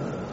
uh,